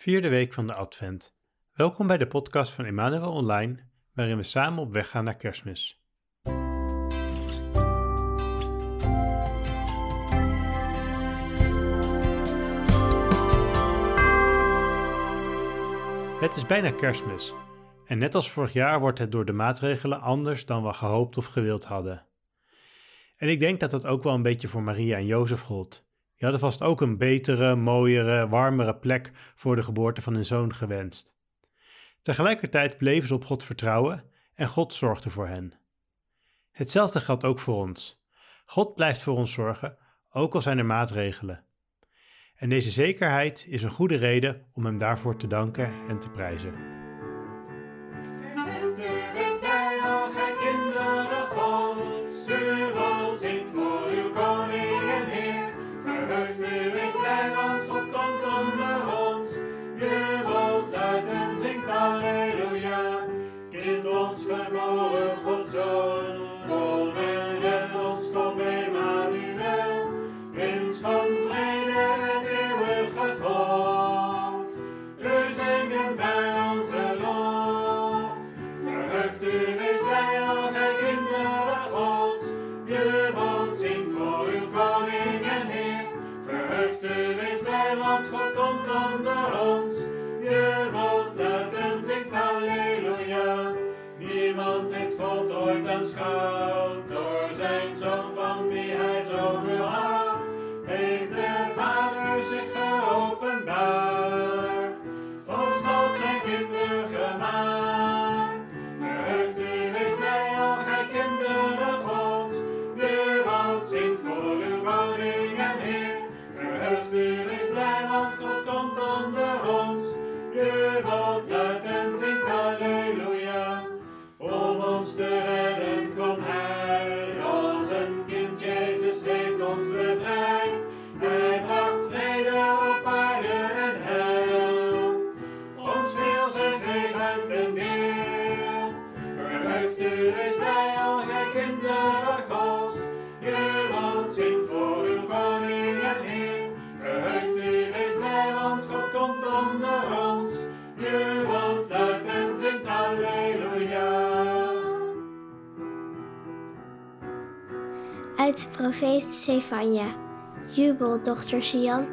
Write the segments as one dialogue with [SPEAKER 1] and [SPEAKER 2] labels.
[SPEAKER 1] Vierde week van de Advent. Welkom bij de podcast van Emmanuel Online, waarin we samen op weg gaan naar Kerstmis. Het is bijna Kerstmis. En net als vorig jaar wordt het door de maatregelen anders dan we gehoopt of gewild hadden. En ik denk dat dat ook wel een beetje voor Maria en Jozef gold. Die hadden vast ook een betere, mooiere, warmere plek voor de geboorte van hun zoon gewenst. Tegelijkertijd bleven ze op God vertrouwen en God zorgde voor hen. Hetzelfde geldt ook voor ons. God blijft voor ons zorgen, ook al zijn er maatregelen. En deze zekerheid is een goede reden om Hem daarvoor te danken en te prijzen. sky.
[SPEAKER 2] Uit profeet Sefania. Jubel, dochter Sian,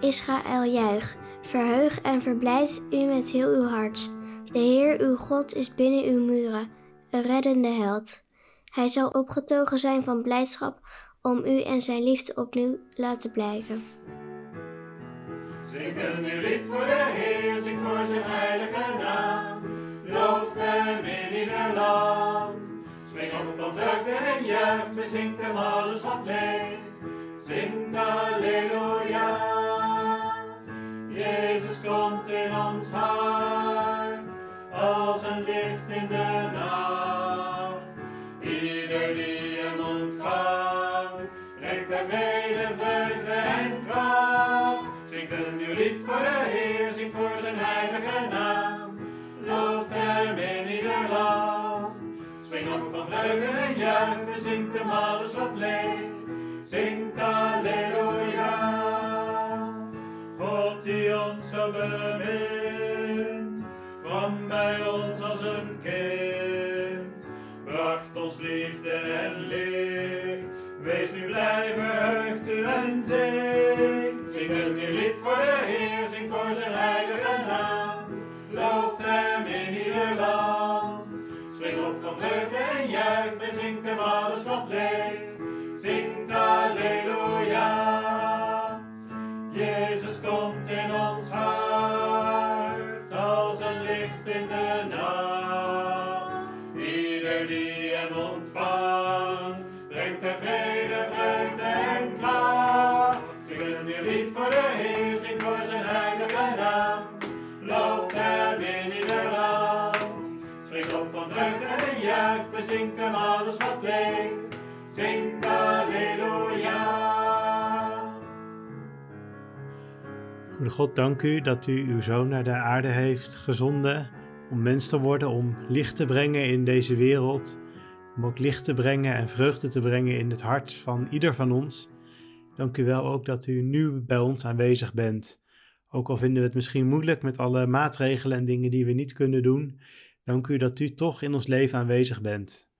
[SPEAKER 2] Israël juich. Verheug en verblijd u met heel uw hart. De Heer uw God is binnen uw muren, een reddende held. Hij zal opgetogen zijn van blijdschap om u en zijn liefde opnieuw laten blijken.
[SPEAKER 3] Zingt een nieuw lied voor de Heer, zingt voor zijn heilige naam. Looft hem in ieder land. Van vreugde en juicht, bezingt hem alles wat leeft. Zingt Alleluia. Jezus komt in ons hart, als een licht in de nacht. Vreugde en juich, bezingt hem alles wat leeft. Zingt Alleluia. God die ons zo bemint, Op van vreugde en juich, bezingt hem alles wat leeft. Zingt Alleluia.
[SPEAKER 1] Goede God, dank u dat u uw zoon naar de aarde heeft gezonden om mens te worden, om licht te brengen in deze wereld, om ook licht te brengen en vreugde te brengen in het hart van ieder van ons. Dank u wel ook dat u nu bij ons aanwezig bent,
[SPEAKER 3] Ook al vinden we het misschien moeilijk met alle maatregelen en dingen die we niet kunnen doen, dank u dat u toch in ons leven aanwezig bent.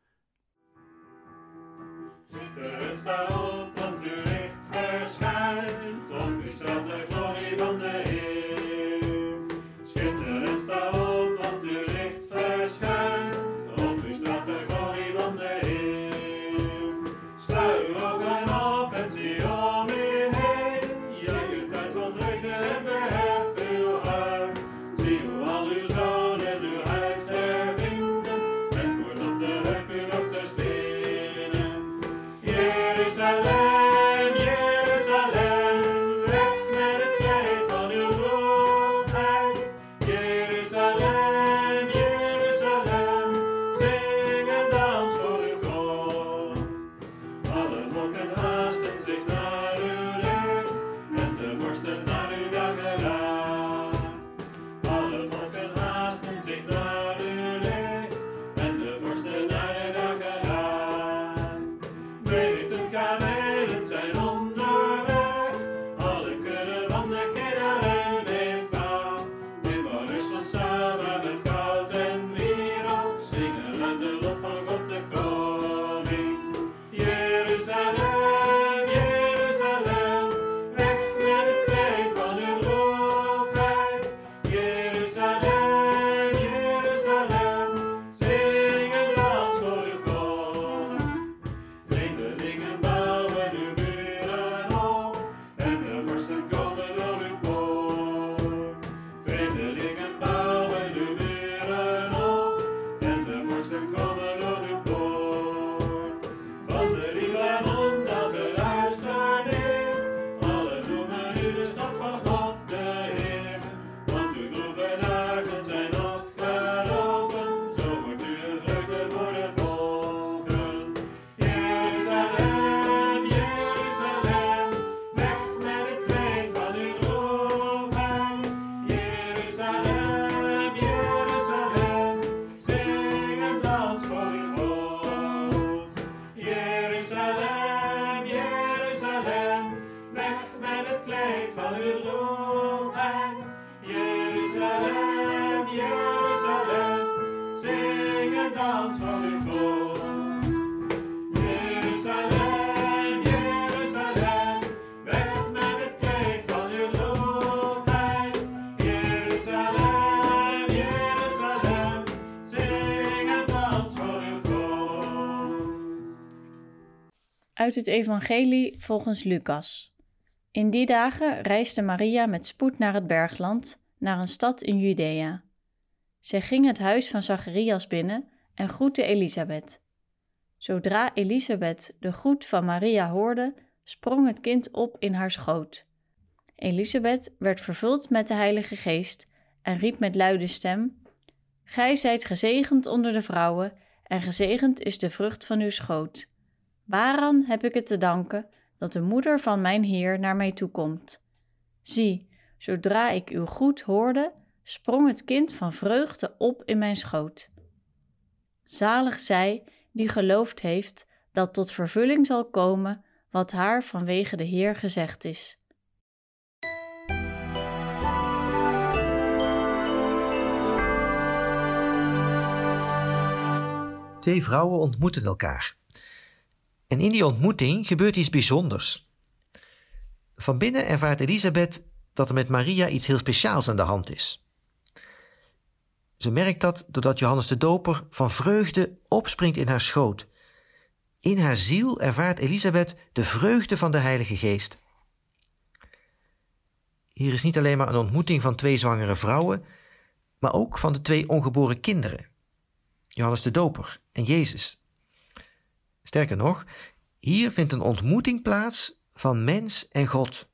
[SPEAKER 4] Uit het Evangelie volgens Lucas. In die dagen reisde Maria met spoed naar het bergland, naar een stad in Judea. Zij ging het huis van Zacharias binnen en groette Elisabeth. Zodra Elisabeth de groet van Maria hoorde, sprong het kind op in haar schoot. Elisabeth werd vervuld met de Heilige Geest en riep met luide stem: Gij zijt gezegend onder de vrouwen, en gezegend is de vrucht van uw schoot. Waaraan heb ik het te danken dat de moeder van mijn Heer naar mij toekomt? Zie, zodra ik uw goed hoorde, sprong het kind van vreugde op in mijn schoot. Zalig zij die geloofd heeft dat tot vervulling zal komen wat haar vanwege de Heer gezegd is.
[SPEAKER 5] Twee vrouwen ontmoeten elkaar. En in die ontmoeting gebeurt iets bijzonders. Van binnen ervaart Elisabeth dat er met Maria iets heel speciaals aan de hand is. Ze merkt dat doordat Johannes de Doper van vreugde opspringt in haar schoot. In haar ziel ervaart Elisabeth de vreugde van de Heilige Geest. Hier is niet alleen maar een ontmoeting van twee zwangere vrouwen, maar ook van de twee ongeboren kinderen, Johannes de Doper en Jezus. Sterker nog, hier vindt een ontmoeting plaats van mens en God.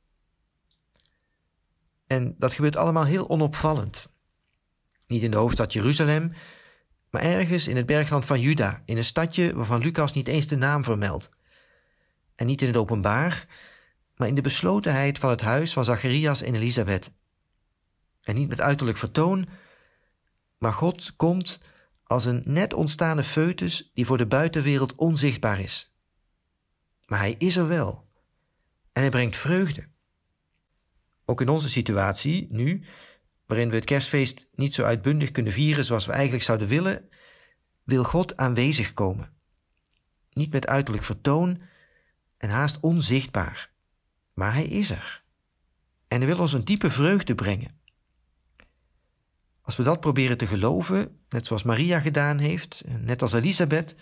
[SPEAKER 5] En dat gebeurt allemaal heel onopvallend. Niet in de hoofdstad Jeruzalem, maar ergens in het bergland van Juda, in een stadje waarvan Lucas niet eens de naam vermeldt. En niet in het openbaar, maar in de beslotenheid van het huis van Zacharias en Elisabeth. En niet met uiterlijk vertoon, maar God komt als een net ontstane foetus die voor de buitenwereld onzichtbaar is. Maar hij is er wel. En hij brengt vreugde. Ook in onze situatie nu, waarin we het kerstfeest niet zo uitbundig kunnen vieren zoals we eigenlijk zouden willen, wil God aanwezig komen. Niet met uiterlijk vertoon en haast onzichtbaar, maar Hij is er. En Hij wil ons een diepe vreugde brengen. Als we dat proberen te geloven, net zoals Maria gedaan heeft, net als Elisabeth,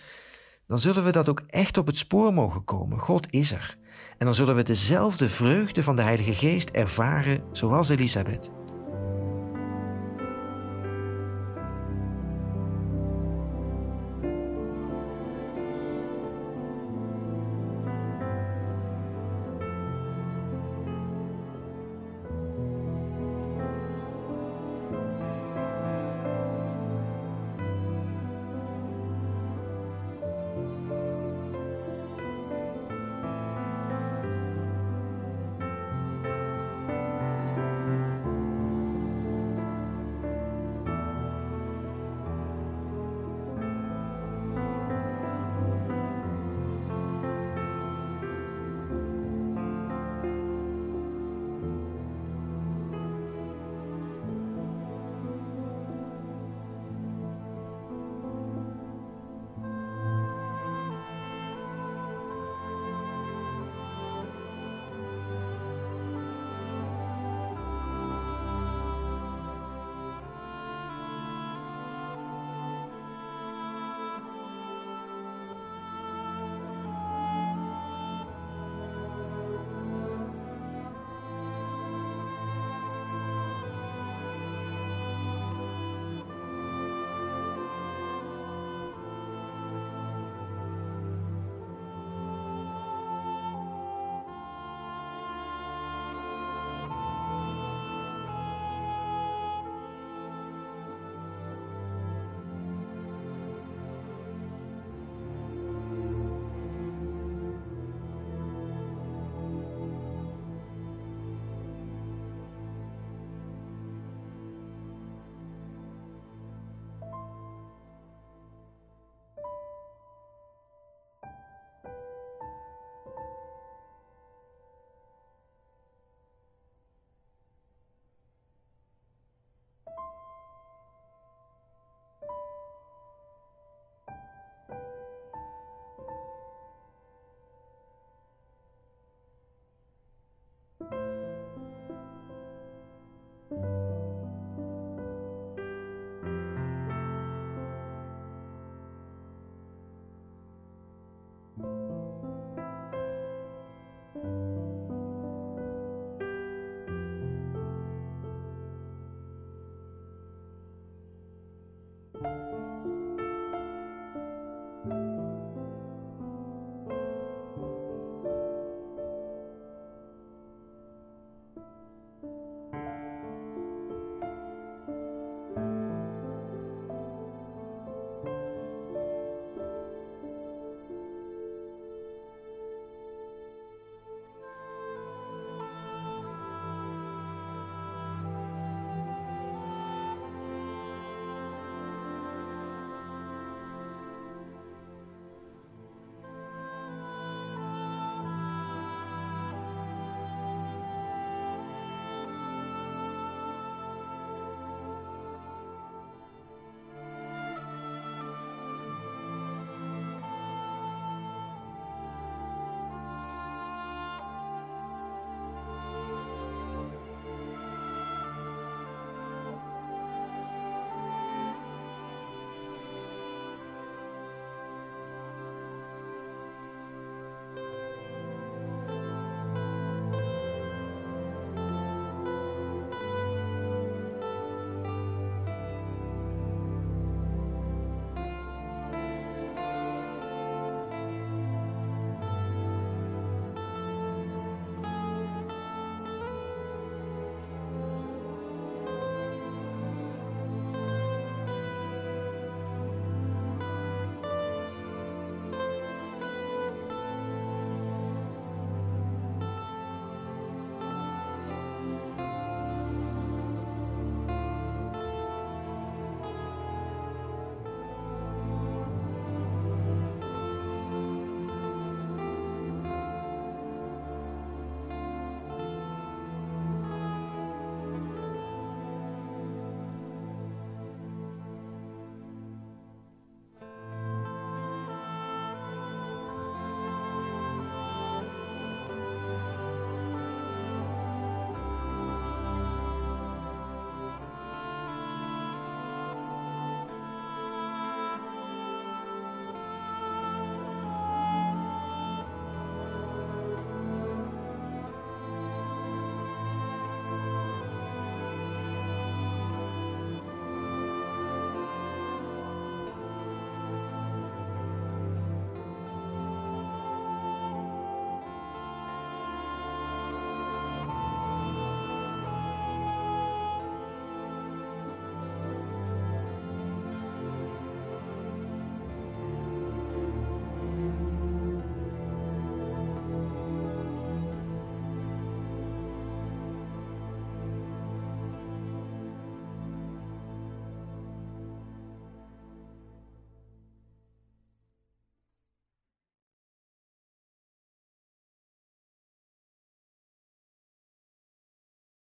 [SPEAKER 5] dan zullen we dat ook echt op het spoor mogen komen. God is er. En dan zullen we dezelfde vreugde van de Heilige Geest ervaren zoals Elisabeth.